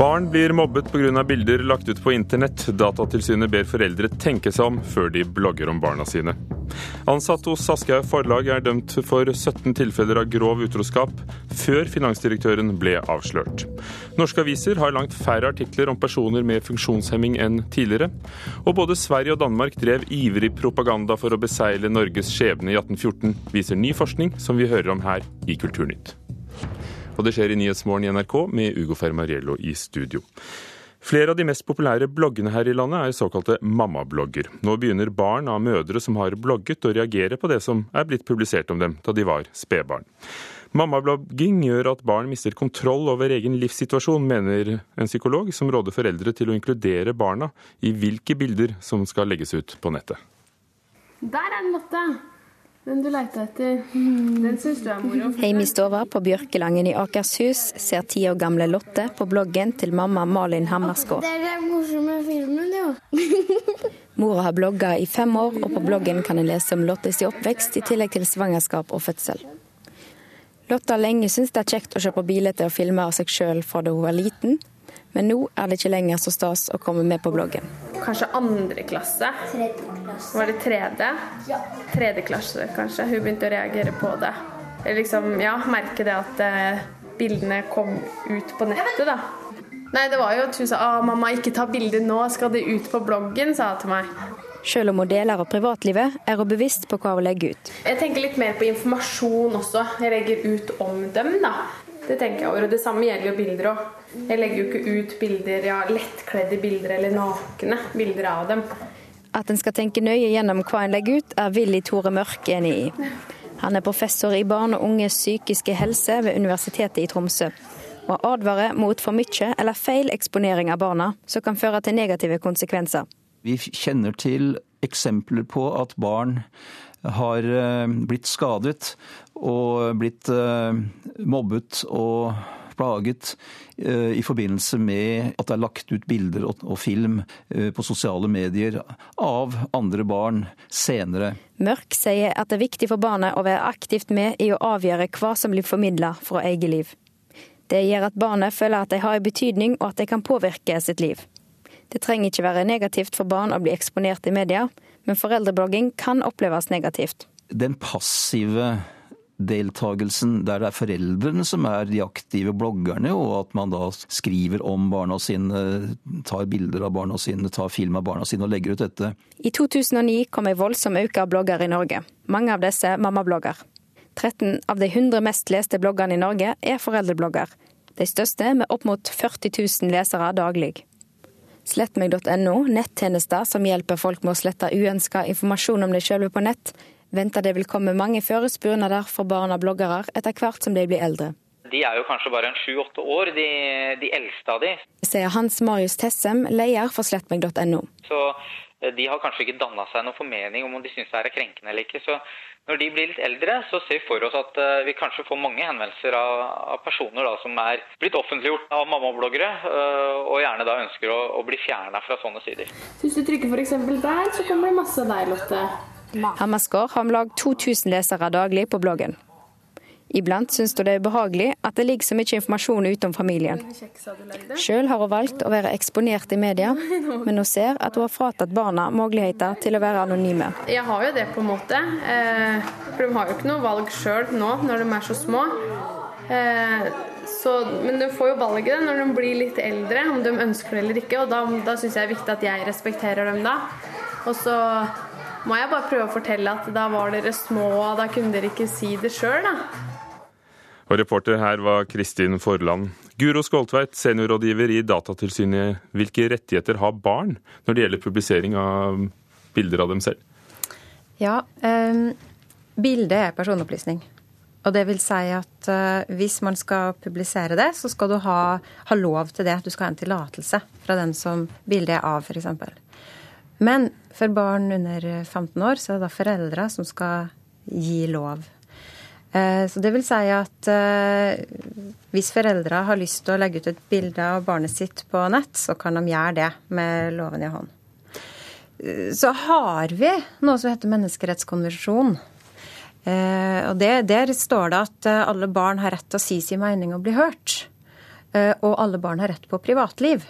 Barn blir mobbet pga. bilder lagt ut på internett. Datatilsynet ber foreldre tenke seg om før de blogger om barna sine. Ansatt hos Aschehoug forlag er dømt for 17 tilfeller av grov utroskap, før finansdirektøren ble avslørt. Norske aviser har langt færre artikler om personer med funksjonshemming enn tidligere. Og både Sverige og Danmark drev ivrig propaganda for å besegle Norges skjebne i 1814, viser ny forskning som vi hører om her i Kulturnytt. Og det skjer i Nyhetsmorgen i NRK med Ugo Fermariello i studio. Flere av de mest populære bloggene her i landet er såkalte mammablogger. Nå begynner barn av mødre som har blogget å reagere på det som er blitt publisert om dem da de var spedbarn. Mammablogging gjør at barn mister kontroll over egen livssituasjon, mener en psykolog som råder foreldre til å inkludere barna i hvilke bilder som skal legges ut på nettet. Der er den, Lotte! Den du leita etter. Den syns du er moro. Hjemme i stua på Bjørkelangen i Akershus ser ti år gamle Lotte på bloggen til mamma Malin Hammerskår. Det er den morsomme filmen, jo. Mora har blogga i fem år, og på bloggen kan en lese om Lottes oppvekst i tillegg til svangerskap og fødsel. Lotte har lenge syntes det er kjekt å se på bilder og filmer av seg sjøl fra da hun var liten, men nå er det ikke lenger så stas å komme med på bloggen. Kanskje andre klasse. klasse. Var det tredje? Ja. Tredje klasse, kanskje. Hun begynte å reagere på det. Jeg liksom, ja, merke det at eh, bildene kom ut på nettet, da. Nei, det var jo at hun sa ah, 'mamma, ikke ta bilde nå, skal det ut på bloggen', sa hun til meg. Selv om hun deler av privatlivet, er hun bevisst på hva hun legger ut. Jeg tenker litt mer på informasjon også. Jeg legger ut om dem, da. Det tenker jeg over. Og det samme gjelder jo bilder òg. Jeg legger jo ikke ut bilder, ja, lettkledde bilder eller nakne bilder av dem. At en skal tenke nøye gjennom hva en legger ut, er Willy Tore Mørk enig i. Han er professor i barn og unges psykiske helse ved Universitetet i Tromsø, og advarer mot for mye eller feil eksponering av barna, som kan føre til negative konsekvenser. Vi kjenner til eksempler på at barn har eh, blitt skadet og blitt eh, mobbet og plaget eh, i forbindelse med at det er lagt ut bilder og film på sosiale medier av andre barn senere. Mørk sier at det er viktig for barnet å være aktivt med i å avgjøre hva som blir formidla fra eget liv. Det gjør at barnet føler at de har en betydning og at de kan påvirke sitt liv. Det trenger ikke være negativt for barn å bli eksponert i media, men foreldreblogging kan oppleves negativt. Den passive deltakelsen der det er foreldrene som er de aktive bloggerne, og at man da skriver om barna sine, tar bilder av barna sine, tar film av barna sine og legger ut dette. I 2009 kom ei voldsom økning av blogger i Norge. Mange av disse mammablogger. 13 av de 100 mest leste bloggerne i Norge er foreldreblogger. De største med opp mot 40 000 lesere daglig. Slettmeg.no, nettjenester som hjelper folk med å slette uønska informasjon om deg sjølve på nett, venter det vil komme mange førespurnader for barn av bloggere etter hvert som de blir eldre. De er jo kanskje bare en sju-åtte år, de, de, eldste av de. Sier Hans Marius Tessem, leder for slettmeg.no. Så eh, de har kanskje ikke danna seg noen formening om om de syns det er krenkende eller ikke. Så når de blir litt eldre, så ser vi for oss at eh, vi kanskje får mange henvendelser av, av personer da, som er blitt offentliggjort av mammabloggere, eh, og gjerne da ønsker å, å bli fjerna fra sånne sider. Hvis du trykker f.eks. der, så kommer det masse av deg, Lotte. Hammerskår har om lag 2000 lesere daglig på bloggen. Iblant syns hun det er ubehagelig at det ligger så mye informasjon utom familien. Sjøl har hun valgt å være eksponert i media, men hun ser at hun har fratatt barna muligheter til å være anonyme. Jeg har jo det, på en måte. Eh, for de har jo ikke noe valg sjøl nå når de er så små. Eh, så, men de får jo valget når de blir litt eldre, om de ønsker det eller ikke. Og da, da syns jeg det er viktig at jeg respekterer dem da. Og så må jeg bare prøve å fortelle at da var dere små, og da kunne dere ikke si det sjøl, da. Og reporter her var Kristin Forland. Guro Skoltveit, seniorrådgiver i Datatilsynet. Hvilke rettigheter har barn når det gjelder publisering av bilder av dem selv? Ja, um, bildet er personopplysning. Og det vil si at uh, hvis man skal publisere det, så skal du ha, ha lov til det. Du skal ha en tillatelse fra den som bildet er av, f.eks. Men for barn under 15 år så er det da foreldre som skal gi lov. Eh, så det vil si at eh, hvis foreldre har lyst til å legge ut et bilde av barnet sitt på nett, så kan de gjøre det med loven i hånd. Eh, så har vi noe som heter menneskerettskonvensjonen. Og det, Der står det at alle barn har rett til å si sin mening og bli hørt. Og alle barn har rett på privatliv.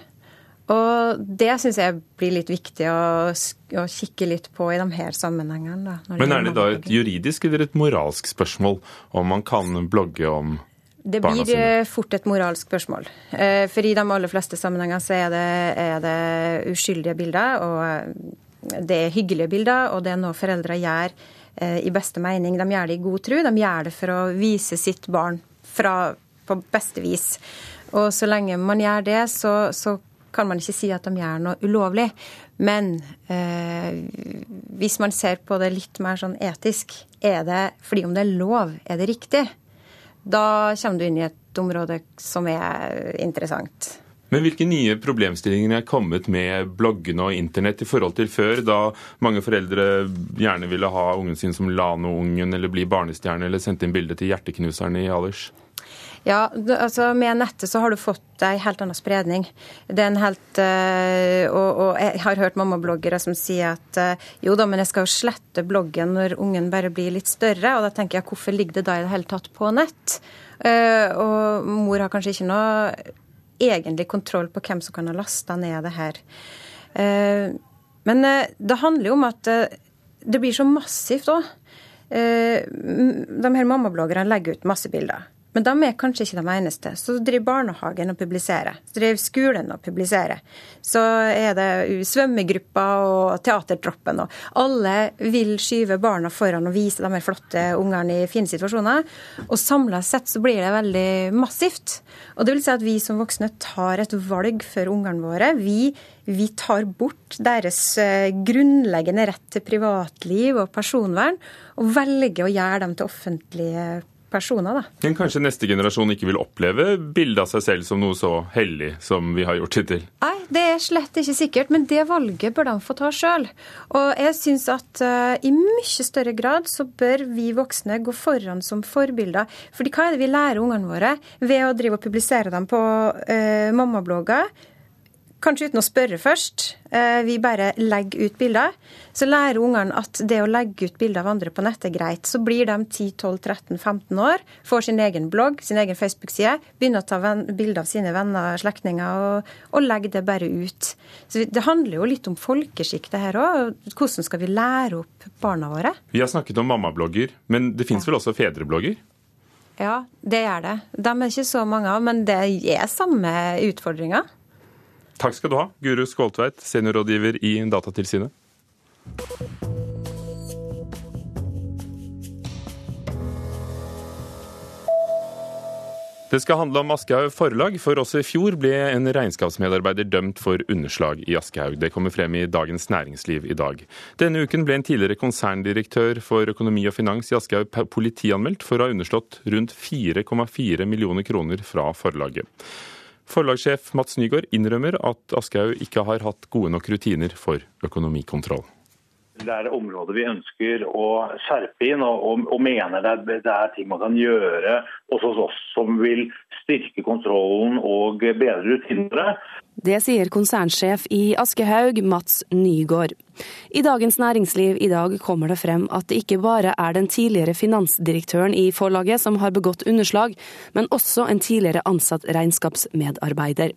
Og det syns jeg blir litt viktig å, å, kikke litt på i de her sammenhengene. Da, Men er det da et juridisk eller et moralsk spørsmål om man kan blogge om det blir eh, fort et moralsk spørsmål. Eh, for i de aller fleste sammenhenger så er det, er det uskyldige bilder, og eh, det er hyggelige bilder, og det er noe foreldre gjør i beste mening. De gjør det i god tro, de gjør det for å vise sitt barn fra, på beste vis. Og så lenge man gjør det, så, så kan man ikke si at de gjør noe ulovlig. Men eh, hvis man ser på det litt mer sånn etisk, er det fordi om det er lov, er det riktig? Da kommer du inn i et område som er interessant. Men hvilke nye problemstillinger er kommet med bloggene og internett i forhold til før, da mange foreldre gjerne ville ha ungen sin som Lano-ungen eller bli barnestjerne, eller sendte inn bilde til hjerteknuserne i Alders? Ja, altså Med nettet så har du fått en helt annen spredning. Det er en helt, uh, og, og, jeg har hørt mammabloggere som sier at uh, jo da, men jeg skal jo slette bloggen når ungen bare blir litt større. Og da tenker jeg hvorfor ligger det da i det hele tatt på nett? Uh, og mor har kanskje ikke noe egentlig kontroll på hvem som kan ha lasta ned det her. men det handler jo om at det blir så massivt òg. de her mammabloggerne legger ut masse bilder. Men de er kanskje ikke de eneste. Så driver barnehagen og publiserer. Så driver skolen og publiserer. Så er det svømmegruppa og teatertroppen og Alle vil skyve barna foran og vise de her flotte ungene i fine situasjoner. Og samla sett så blir det veldig massivt. Og det vil si at vi som voksne tar et valg for ungene våre. Vi, vi tar bort deres eh, grunnleggende rett til privatliv og personvern, og velger å gjøre dem til offentlige personer. Da. Men kanskje neste generasjon ikke vil oppleve bildet av seg selv som noe så hellig som vi har gjort hittil? Nei, det er slett ikke sikkert, men det valget bør de få ta sjøl. Og jeg syns at uh, i mye større grad så bør vi voksne gå foran som forbilder. Fordi hva er det vi lærer ungene våre ved å drive og publisere dem på uh, mammablogger? Kanskje uten å spørre først. Eh, vi bare legger ut bilder. Så lærer ungene at det å legge ut bilder av andre på nett er greit. Så blir de 10-12-13-15 år, får sin egen blogg, sin egen Facebook-side, begynner å ta bilder av sine venner og slektninger, og, og legger det bare ut. Så Det handler jo litt om folkeskikk, det her òg. Hvordan skal vi lære opp barna våre? Vi har snakket om mammablogger, men det fins ja. vel også fedreblogger? Ja, det gjør det. De er ikke så mange av, men det er samme utfordringer. Takk skal du ha, Guru Skåltveit, seniorrådgiver i Datatilsynet. Det skal handle om Aschehoug forlag, for også i fjor ble en regnskapsmedarbeider dømt for underslag i Aschehoug. Det kommer frem i Dagens Næringsliv i dag. Denne uken ble en tidligere konserndirektør for økonomi og finans i Aschehoug politianmeldt for å ha underslått rundt 4,4 millioner kroner fra forlaget. Forlagssjef Mats Nygaard innrømmer at Aschehoug ikke har hatt gode nok rutiner for økonomikontroll. Det er områder vi ønsker å skjerpe inn, og, og, og mener det er, det er, ting man kan gjøre hos oss som vil styrke kontrollen og bedre rutinene. Det sier konsernsjef i Aschehoug, Mats Nygaard. I Dagens Næringsliv i dag kommer det frem at det ikke bare er den tidligere finansdirektøren i forlaget som har begått underslag, men også en tidligere ansatt regnskapsmedarbeider.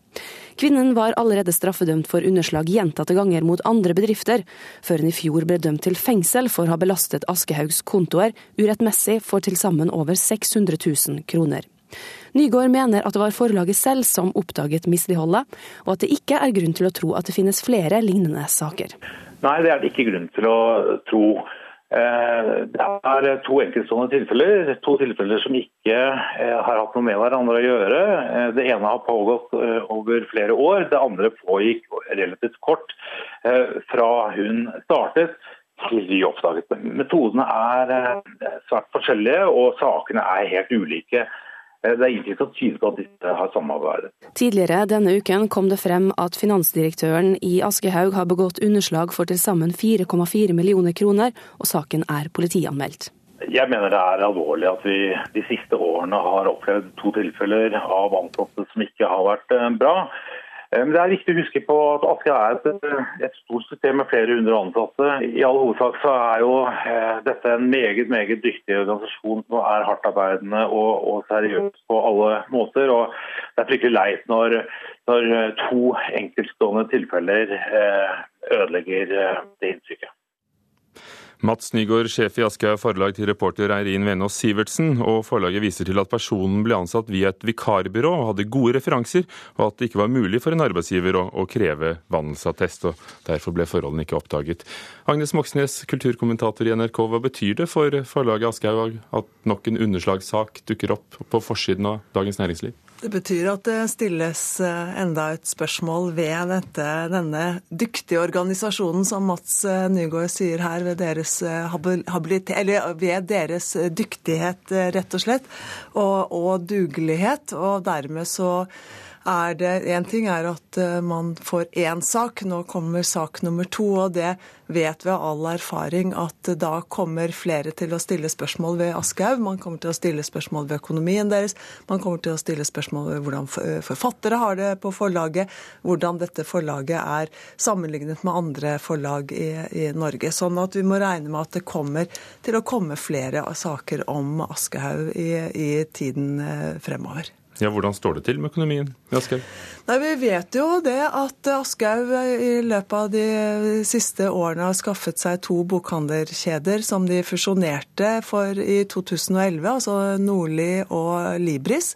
Kvinnen var allerede straffedømt for underslag gjentatte ganger mot andre bedrifter, før hun i fjor ble dømt til fengsel for å ha belastet Aschehougs kontoer urettmessig for til sammen over 600 000 kroner. Nygaard mener at det var forlaget selv som oppdaget misligholdet, og at det ikke er grunn til å tro at det finnes flere lignende saker. Nei, det er det ikke grunn til å tro. Eh, det er to enkeltstående tilfeller, to tilfeller som ikke eh, har hatt noe med hverandre å gjøre. Eh, det ene har pågått over flere år, det andre pågikk relativt kort fra hun startet til vi oppdaget det. Metodene er svært forskjellige og sakene er helt ulike. Eh, det er ingenting som tyder på at disse har samarbeidet. Tidligere denne uken kom det frem at finansdirektøren i Aschehoug har begått underslag for til sammen 4,4 millioner kroner, og saken er politianmeldt. Jeg mener det er alvorlig at vi de siste årene har opplevd to tilfeller av ansatte som ikke har vært eh, bra. Eh, men det er viktig å huske på at Asker er et, et, stort system med flere hundre ansatte. I all hovedsak så er jo eh, dette en meget meget dyktig organisasjon som er hardtarbeidende og, og seriøs på alle måter. og Det er fryktelig leit når, når to enkeltstående tilfeller eh, ødelegger det inntrykket. Mats Nygaard, sjef i Aschehoug forlag til reporter Eirin Venås Sivertsen, og forlaget viser til at personen ble ansatt via et vikarbyrå og hadde gode referanser, og at det ikke var mulig for en arbeidsgiver å, å kreve vandelsattest, og derfor ble forholdene ikke oppdaget. Agnes Moxnes, kulturkommentator i NRK, hva betyr det for forlaget Aschehoug at nok en underslagssak dukker opp på forsiden av Dagens Næringsliv? Det betyr at det stilles eh, enda et spørsmål ved dette, denne dyktige organisasjonen som Mats eh, Nygaard sier her, ved deres, eh, ved deres dyktighet, rett og slett, og, og dugelighet. Og dermed så er det Én ting er at eh, man får én sak, nå kommer sak nummer to. Og det vet vi av all erfaring at da kommer flere til å stille spørsmål ved Aschehoug. Man kommer til å stille spørsmål ved økonomien deres. Man kommer til å stille spørsmål ved hvordan eh, forfattere har det på forlaget. Hvordan dette forlaget er sammenlignet med andre forlag i, i Norge. Sånn at vi må regne med at det kommer til å komme flere saker om Aschehoug i, i tiden eh, fremover. Ja, Hvordan står det til med økonomien i Aschehoug? Vi vet jo det at Aschehoug i løpet av de siste årene har skaffet seg to bokhandlerkjeder som de fusjonerte for i 2011, altså Nordli og Libris.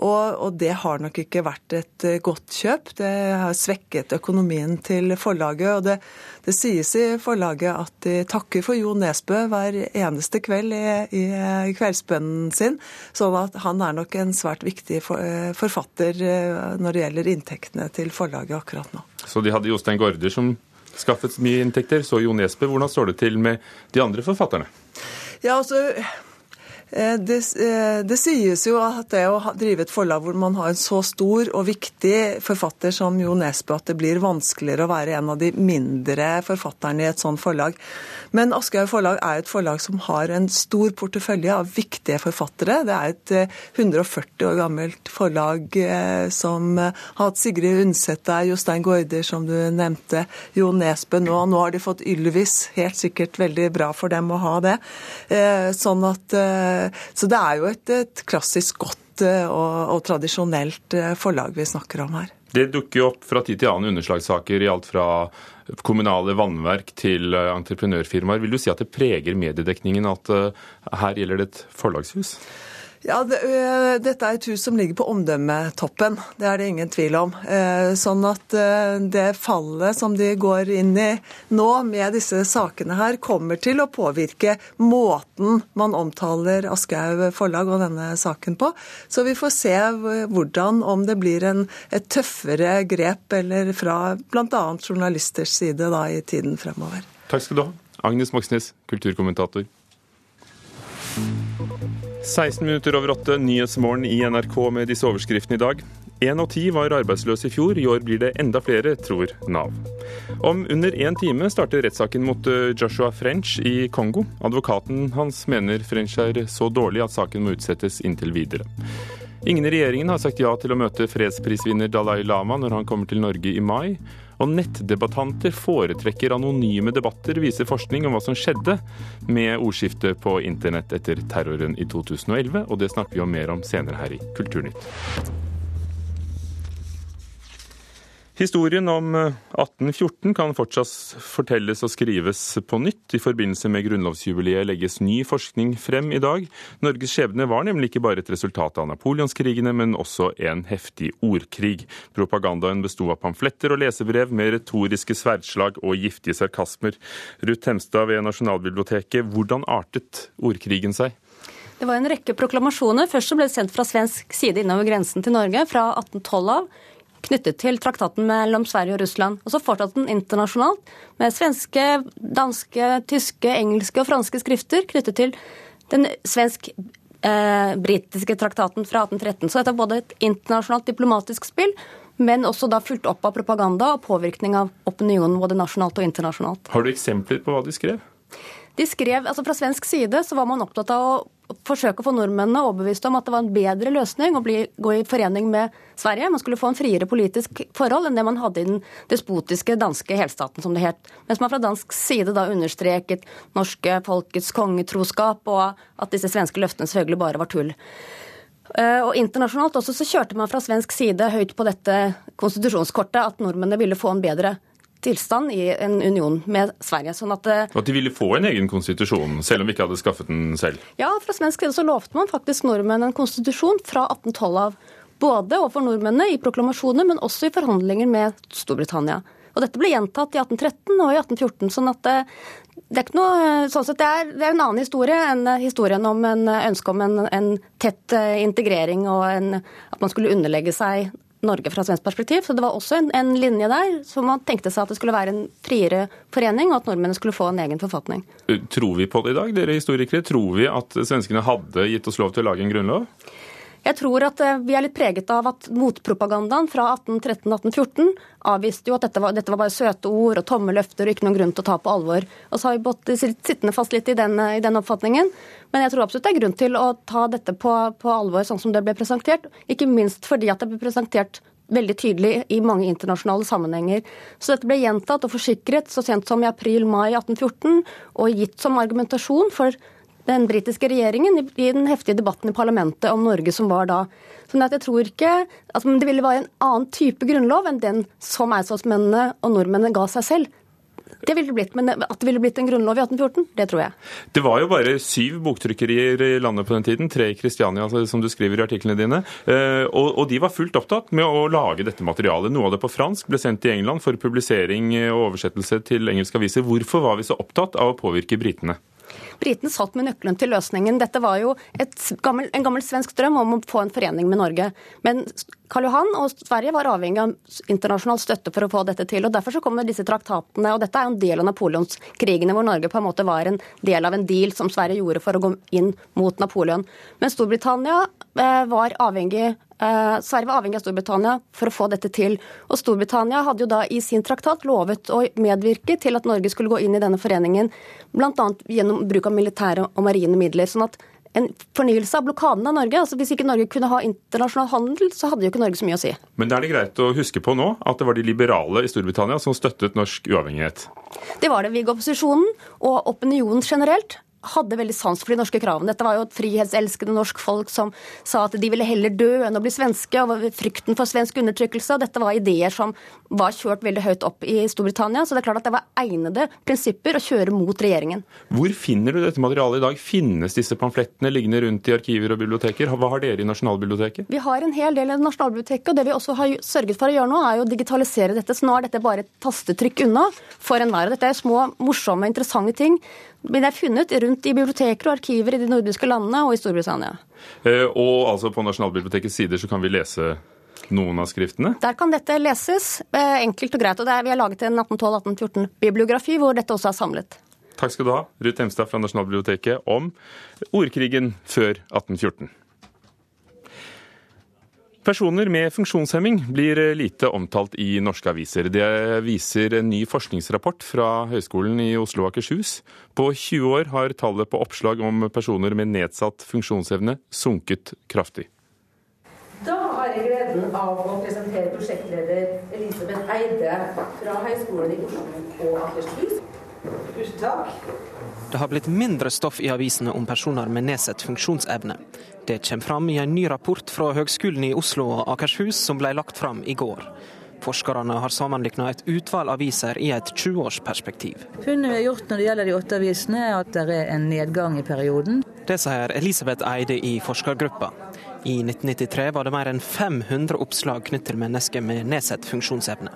Og, og, det har nok ikke vært et godt kjøp. Det har svekket økonomien til forlaget. Og det, det sies i forlaget at de takker for Jo Nesbø hver eneste kveld i, i kveldsbønnen sin. Sånn at han er nok en svært viktig eh, forfatter eh, når det gjelder inntektene til forlaget akkurat nå. Så de hadde Jostein Gaarder som skaffet mye inntekter, så Jo Nesbø. Hvordan står det til med de andre forfatterne? Ja, altså... Eh, det, eh, det, sies jo at det å drive et forlag hvor man har en så stor og viktig forfatter som Jo Nesbø, at det blir vanskeligere å være en av de mindre forfatterne i et sånt forlag. Men Aschehoug forlag er et forlag som har en stor portefølje av viktige forfattere. Det er et 140 eh, år gammelt forlag som har hatt Sigrid Undset der, Jostein Gaarder, som du nevnte, Jo Nesbø nå. Nå har de fått Ylvis, helt sikkert veldig bra for dem å ha det. Sånn at så det er jo et, et klassisk godt eh, og, og, tradisjonelt eh, forlag vi snakker om her. Det dukker jo opp fra tid til annen underslagssaker i alt fra kommunale vannverk til eh, entreprenørfirmaer. Vil du si at det preger mediedekningen at her gjelder det et forlagshus? Ja, det, uh, Dette er et hus som ligger på omdømmetoppen, det er det ingen tvil om. Eh, sånn at uh, det fallet som de går inn i nå med disse sakene her, kommer til å påvirke måten man omtaler Aschehoug forlag og denne saken på. Så vi får se hvordan, om det blir en, et tøffere grep eller fra bl.a. journalisters side da, i tiden fremover. Takk skal du ha. Agnes Moxnes, kulturkommentator. 16 minutter over åtte, Nyhetsmorgen i NRK med disse overskriftene i dag. Én av ti var arbeidsløs i fjor, i år blir det enda flere, tror Nav. Om under én time starter rettssaken mot eh, Joshua French i Kongo. Advokaten hans mener French er så dårlig at saken må utsettes inntil videre. Ingen i regjeringen har sagt ja til å møte fredsprisvinner Dalai Lama når han kommer til Norge i mai. Og nettdebattanter foretrekker anonyme debatter, viser forskning om hva som skjedde med ordskiftet på internett etter terroren i 2011, og det snakker vi om mer om senere her i Kulturnytt. Historien om 1814 eh, kan fortsatt fortelles og skrives på nytt. I forbindelse med grunnlovsjubileet legges ny forskning frem i dag. Norges skjebne var nemlig ikke bare et resultat av napoleonskrigene, men også en heftig ordkrig. Propagandaen besto av pamfletter og lesebrev med retoriske sverdslag og giftige sarkasmer. Ruth Hemstad ved Nasjonalbiblioteket, hvordan artet ordkrigen seg? Det var en rekke proklamasjoner. Først ble det sendt fra svensk side innover grensen til Norge fra 1812 av knyttet til traktaten mellom Sverige og Russland. Og så fortsatte den internasjonalt med svenske, danske, tyske, engelske og franske skrifter knyttet til den svensk-britiske eh, traktaten fra 1813. Så dette er både et internasjonalt diplomatisk spill, men også da fulgt opp av propaganda og påvirkning av opinionen både nasjonalt og internasjonalt. Har du eksempler på hva de skrev? De skrev, altså Fra svensk side så var man opptatt av å forsøke å få nordmennene overbevist om at det var en bedre løsning å bli, gå i forening med Sverige. Man skulle få en friere politisk forhold enn det man hadde i den despotiske danske helstaten, som det het. Mens man fra dansk side da understreket norske folkets kongetroskap, og at disse svenske løftene selvfølgelig bare var tull. Eh, og internasjonalt også så kjørte man fra svensk side høyt på dette konstitusjonskortet at nordmennene ville få en bedre tilstand i en union med Sverige. Sånn at, eh, at de ville få en egen konstitusjon, selv om vi ikke hadde skaffet den selv? Ja, fra svensk side så lovte man faktisk nordmenn en konstitusjon fra 1812 av. Både overfor nordmennene i proklamasjoner, men også i forhandlinger med Storbritannia. Og dette ble gjentatt i 1813 og i 1814. sånn at eh, det er, noe, sånn det, er, det er, en annen historie enn historien om en ønske om en, en tett eh, integrering og en, at man skulle underlegge seg Norge fra svensk perspektiv. Så det var også en, en, linje der som man tenkte seg at det skulle være en friere forening, og at nordmennene skulle få en egen forfatning. Tror vi på det i dag, dere historikere? Tror vi at svenskene hadde gitt oss lov til å lage en grunnlov? Jeg tror at eh, vi er litt preget av at motpropagandaen fra 1813-1814 avviste jo at dette var, dette var, bare søte ord og tomme løfter og ikke noen grunn til å ta på alvor. Og så har vi bått sittende fast litt i den, i den, oppfatningen. Men jeg tror absolutt det er grunn til å ta dette på, på alvor sånn som det ble presentert. Ikke minst fordi at det ble presentert veldig tydelig i mange internasjonale sammenhenger. Så dette ble gjentatt og forsikret så sent som i april-mai 1814 og gitt som argumentasjon for den britiske regjeringen i den heftige debatten i parlamentet om Norge som var da. Sånn at jeg tror ikke altså, Det ville være en annen type grunnlov enn den som eidsvollsmennene og nordmennene ga seg selv. Det ville blitt, Men at det ville blitt en grunnlov i 1814, det tror jeg. Det var jo bare syv boktrykkerier i landet på den tiden, tre i Kristiania, altså, som du skriver i artiklene dine. Eh, og de var fullt opptatt med å lage dette materialet. Noe av det på fransk ble sendt til England for publisering og oversettelse til engelske aviser. Hvorfor var vi så opptatt av å påvirke britene? Britene satt med nøkkelen til løsningen. Dette var jo gammel, en gammel svensk drøm om å få en forening med Norge. Men Karl Johan og Sverige var avhengig av internasjonal støtte for å få dette til. og Derfor så kommer disse traktatene. og Dette er jo en del av napoleonskrigene, hvor Norge på en måte var en del av en deal som Sverige gjorde for å gå inn mot Napoleon. Men Storbritannia eh, var avhengig Sverige var avhengig av Storbritannia for å få dette til. Og Storbritannia hadde jo da i sin traktat lovet å medvirke til at Norge skulle gå inn i denne foreningen, bl.a. gjennom bruk av militære og marine midler. sånn at en fornyelse av blokaden av Norge. altså Hvis ikke Norge kunne ha internasjonal handel, så hadde jo ikke Norge så mye å si. Men det er det greit å huske på nå at det var de liberale i Storbritannia som støttet norsk uavhengighet? Det var det. VIG-opposisjonen og opinionen generelt hadde veldig sans for de norske kravene. Dette var jo et frihetselskende norsk folk som sa at de ville heller dø enn å bli svenske, og frykten for svensk undertrykkelse. og Dette var ideer som var kjørt veldig høyt opp i Storbritannia. Så det er klart at det var egnede prinsipper å kjøre mot regjeringen. Hvor finner du dette materialet i dag? Finnes disse pamflettene liggende rundt i arkiver og biblioteker? Hva har dere i Nasjonalbiblioteket? Vi har en hel del i Nasjonalbiblioteket, og det vi også har sørget for å gjøre nå, er å digitalisere dette. Så nå er dette bare et tastetrykk unna for enhver. Dette er små, morsomme, interessante ting men det er funnet rundt i biblioteker og arkiver i de nordiske landene og i Storbritannia. Eh, og altså på Nasjonalbibliotekets sider så kan vi lese noen av skriftene? Der kan dette leses eh, enkelt og greit. og er, Vi har laget en 1812-1814-bibliografi hvor dette også er samlet. Takk skal du ha, Ruth Hemstad fra Nasjonalbiblioteket, om ordkrigen før 1814. Personer med funksjonshemming blir lite omtalt i norske aviser. Det viser en ny forskningsrapport fra Høgskolen i Oslo og Akershus. På 20 år har tallet på oppslag om personer med nedsatt funksjonsevne sunket kraftig. Da har jeg gleden av å presentere prosjektleder Elisabeth Eide fra Høgskolen i Oslo og Akershus. Tusen takk. Det har blitt mindre stoff i avisene om personer med nedsatt funksjonsevne. Det kommer fram i en ny rapport fra Høgskolen i Oslo og Akershus som ble lagt fram i går. Forskerne har sammenligna et utvalg aviser i et 20-årsperspektiv. Funnet vi har gjort når det gjelder de åtte avisene, er at det er en nedgang i perioden. Det sier Elisabeth Eide i forskergruppa. I 1993 var det mer enn 500 oppslag knyttet til mennesker med nedsatt funksjonsevne.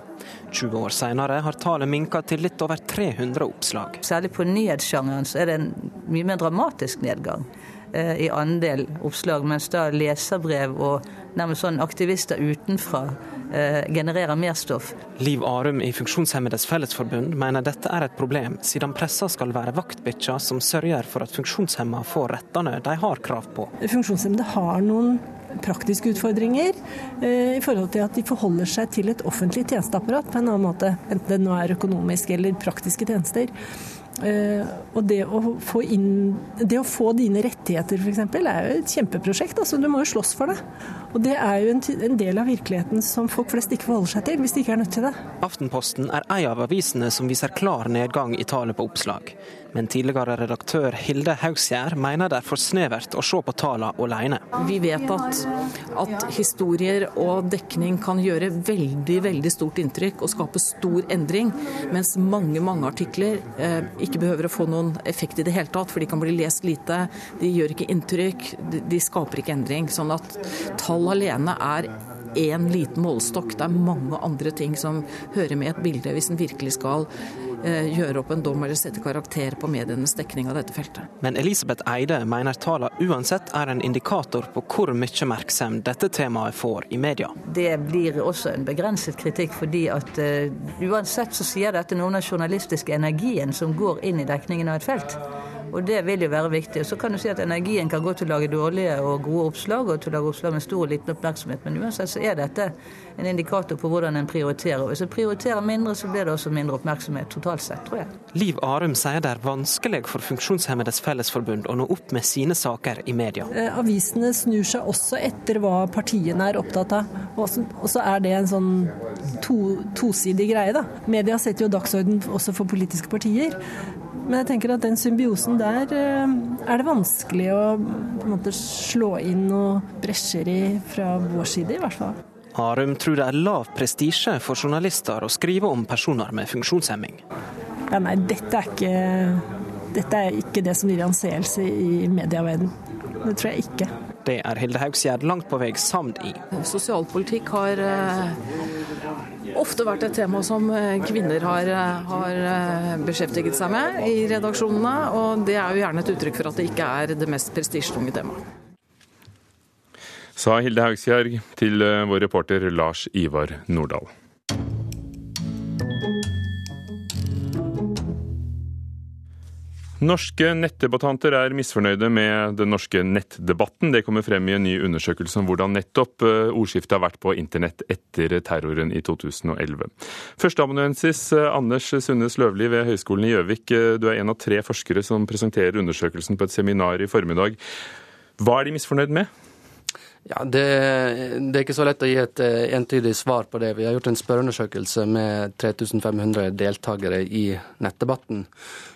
20 år senere har tallet minka til litt over 300 oppslag. Særlig på nyhetssjangeren så er det en mye mer dramatisk nedgang eh, i andel oppslag, mens da leserbrev og nærmest sånn aktivister utenfra eh, genererer mer stoff. Liv Arum i Funksjonshemmedes Fellesforbund mener dette er et problem, siden pressa skal være vaktbikkja som sørger for at funksjonshemma får rettene de har krav på. Funksjonshemmede har noen praktiske utfordringer i forhold til at de forholder seg til et offentlig tjenesteapparat på en annen måte, enten det nå er økonomiske eller praktiske tjenester. Og det å få, inn, det å få dine rettigheter f.eks. er jo et kjempeprosjekt. altså Du må jo slåss for det. Og det er jo en, en, del av virkeligheten som folk flest ikke forholder seg til, hvis de ikke er nødt til det. Aftenposten er ei av avisene som viser klar nedgang i tallet på oppslag. Men tidligere redaktør Hilde Haugsgjerd mener det er for snevert å se på tallene alene. Vi vet at, at, historier og dekning kan gjøre veldig veldig stort inntrykk og skape stor endring, mens mange mange artikler eh, ikke behøver å få noen effekt i det hele tatt, for de kan bli lest lite, de gjør ikke inntrykk, de, de skaper ikke endring. Sånn at tall alene er én liten målestokk. Det er mange andre ting som hører med et bilde hvis en virkelig skal Eh, gjøre opp en dom eller sette karakter på medienes dekning av dette feltet. Men Elisabeth Eide mener tallene uansett er en indikator på hvor mye oppmerksomhet dette temaet får i media. Det blir også en begrenset kritikk, fordi at uh, uansett så sier dette noe om den journalistiske energien som går inn i dekningen av et felt. Og det vil jo være viktig. Så kan du si at energien kan gå til å lage dårlige og gode oppslag, og til å lage oppslag med stor og liten oppmerksomhet. Men uansett så er dette en indikator på hvordan en prioriterer. Hvis en prioriterer mindre, så blir det også mindre oppmerksomhet totalt sett, tror jeg. Liv Arum sier det er vanskelig for Funksjonshemmedes Fellesforbund å nå opp med sine saker i media. Eh, avisene snur seg også etter hva partiene er opptatt av. Og så er det en sånn to, tosidig greie, da. Media setter jo dagsorden også for politiske partier. Men jeg tenker at den symbiosen der eh, er det vanskelig å på en måte slå inn noen bresjer i fra vår side, i hvert fall. Arum tror det er lav prestisje for journalister å skrive om personer med funksjonshemming. Ja, nei, dette er ikke, dette er ikke det som gir anseelse i medieverdenen. Det tror jeg ikke. Det er Hilde Haugsgjerd langt på vei samd i. Sosialpolitikk har eh, ofte vært et tema som eh, kvinner har, eh, har, beskjeftiget seg med i redaksjonene, og det er jo gjerne et uttrykk for at det ikke er det mest prestisjetunge temaet. Sa Hilde Haugsgjerd til vår reporter Lars Ivar Nordahl. Norske nettdebattanter er misfornøyde med den norske nettdebatten. Det kommer frem i en ny undersøkelse om hvordan nettopp eh, ordskiftet har vært på internett etter terroren i 2011. Førsteamanuensis eh, Anders Sundes Løvli ved Høgskolen i Gjøvik, eh, du er en av tre forskere som presenterer undersøkelsen på et seminar i formiddag. Hva er de misfornøyd med? Ja, det, det, er ikke så lett å gi et entydig svar på det. Vi har gjort en spørreundersøkelse med 3500 deltakere i nettdebatten.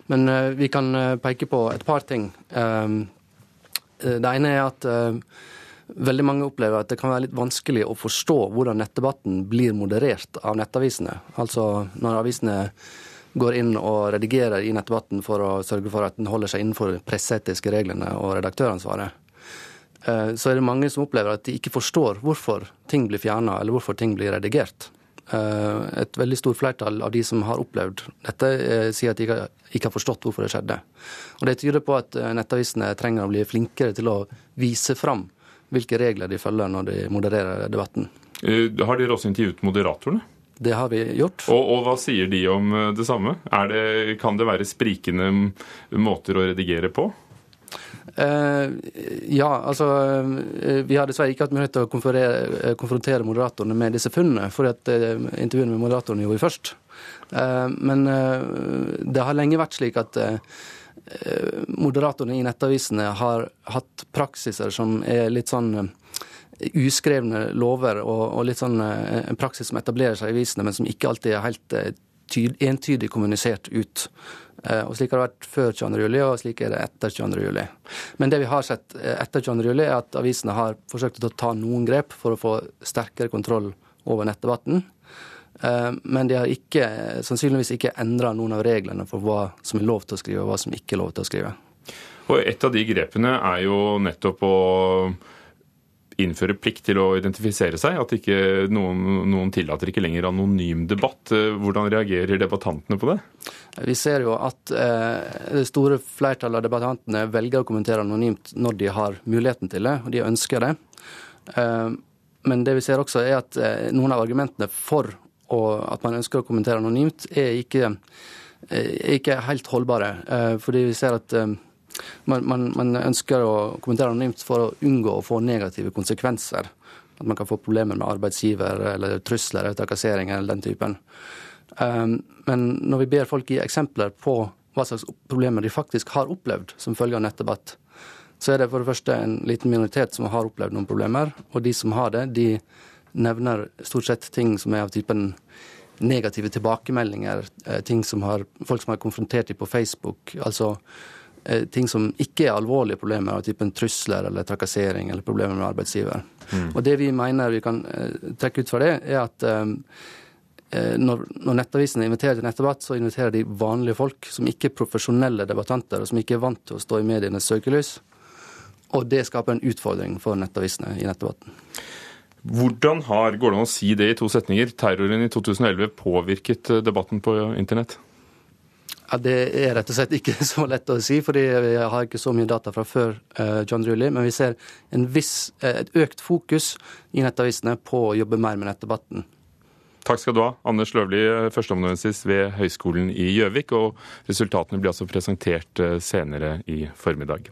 Men uh, vi kan uh, peke på et par ting. Um, det ene er at veldig mange opplever at det kan være litt vanskelig å forstå hvordan nettdebatten blir moderert av nettavisene. Altså når avisene går inn og redigerer i nettdebatten for å sørge for at den holder seg innenfor presseetiske reglene og redaktøransvaret. Så er det mange som opplever at de ikke forstår hvorfor ting blir fjerna, eller hvorfor ting blir redigert. Eh, et veldig stort flertall av de som har opplevd dette, eh, sier at de ikke har forstått hvorfor det skjedde. Og Det tyder på at eh, nettavisene trenger å bli flinkere til å vise fram hvilke regler de følger når de modererer debatten. Har dere også intervjuet moderatorene? Det har vi gjort. Og, og hva sier de om det samme? Det, kan det være sprikende måter å redigere på? Uh, ja, altså uh, Vi har dessverre ikke hatt mulighet til å konfrontere, konfrontere moderatorene med disse funnene, for at intervjuene med moderatorene gjorde vi først. men det har lenge vært slik at moderatorene i nettavisene har hatt praksiser som er litt sånn uskrevne lover og, og litt sånn en praksis som etablerer seg i avisene, men som ikke alltid er helt tyd, entydig kommunisert ut. Eh, og Slik har det vært før 22. juli, og slik er det etter 22. juli. Men det vi har sett eh, etter 22. juli, er at avisene har forsøkt å ta noen grep for å få sterkere kontroll over nettdebatten. Eh, men de har ikke, sannsynligvis ikke endra noen av reglene for hva som er lov til å skrive, og hva som ikke er lov til å skrive. Og Et av de grepene er jo nettopp å innføre plikt til å identifisere seg. At ikke noen, noen tillater ikke lenger anonym debatt. Hvordan reagerer debattantene på det? Vi ser jo at eh, det store flertallet av debattantene velger å kommentere anonymt når de har muligheten til det, og de ønsker det. Eh, men det vi ser også er at eh, noen av argumentene for å, at man ønsker å kommentere anonymt, er ikke, er ikke helt holdbare. Eh, fordi vi ser at eh, man, man, man, ønsker å kommentere anonymt for å unngå å få negative konsekvenser. At man kan få problemer med arbeidsgiver eller trusler eller trakassering eller den typen. Um, men når vi ber folk gi eksempler på hva slags problemer de faktisk har opplevd som følge av nettdebatt, så er det for det første en liten minoritet som har opplevd noen problemer. Og de som har det, de nevner stort sett ting som er av typen negative tilbakemeldinger, eh, ting som har, folk som har konfrontert dem på Facebook. altså Eh, ting som ikke er alvorlige problemer, av typen trusler eller trakassering eller problemer med arbeidsgiver. Mm. Og Det vi mener vi kan uh, trekke ut fra det, er at um, når, når nettavisene inviterer til nettdebatt, så inviterer de vanlige folk som ikke er profesjonelle debattanter, og som ikke er vant til å stå i medienes søkelys. Og det skaper en utfordring for nettavisene i nettdebatten. Hvordan har, går det an å si det i to setninger, terroren i 2011 påvirket debatten på internett? Ja, Det er rett og slett ikke så lett å si, fordi vi har ikke så mye data fra før uh, John Rulli. Men vi ser en viss, et økt fokus i nettavisene på å jobbe mer med nettdebatten. Takk skal du ha, Anders Løvli, førsteamanuensis ved Høgskolen i Gjøvik. Og resultatene blir altså presentert eh, senere i formiddag.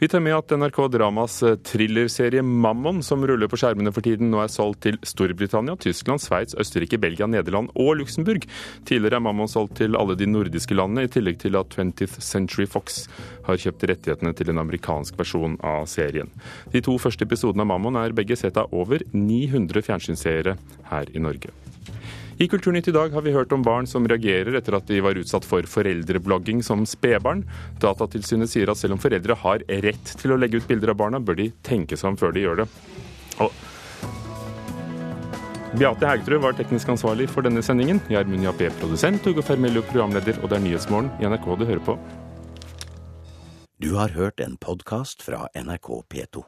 Vi tar med at NRK Dramas eh, thrillerserie Mammon, som ruller på skjermene for tiden, nå er solgt til Storbritannia, Tyskland, Sveits, Østerrike, Belgia, Nederland og Luxembourg. Tidligere er Mammon solgt til alle de nordiske landene, i tillegg til at 20th Century Fox har kjøpt rettighetene til en amerikansk versjon av serien. De to første episodene av Mammon er begge sett av over 900 fjernsynsseere her i Norge. I Kulturnytt i dag har vi hørt om barn som reagerer etter at de var utsatt for foreldreblogging som spedbarn. Datatilsynet sier at selv om foreldre har rett til å legge ut bilder av barna, bør de tenke seg om før de gjør det. Og Beate Haugtrud var teknisk ansvarlig for denne sendingen. Gjermund Jappé produsent, Hugo Fermello programleder, og det er Nyhetsmorgen i NRK du hører på. Du har hørt en podkast fra NRK P2.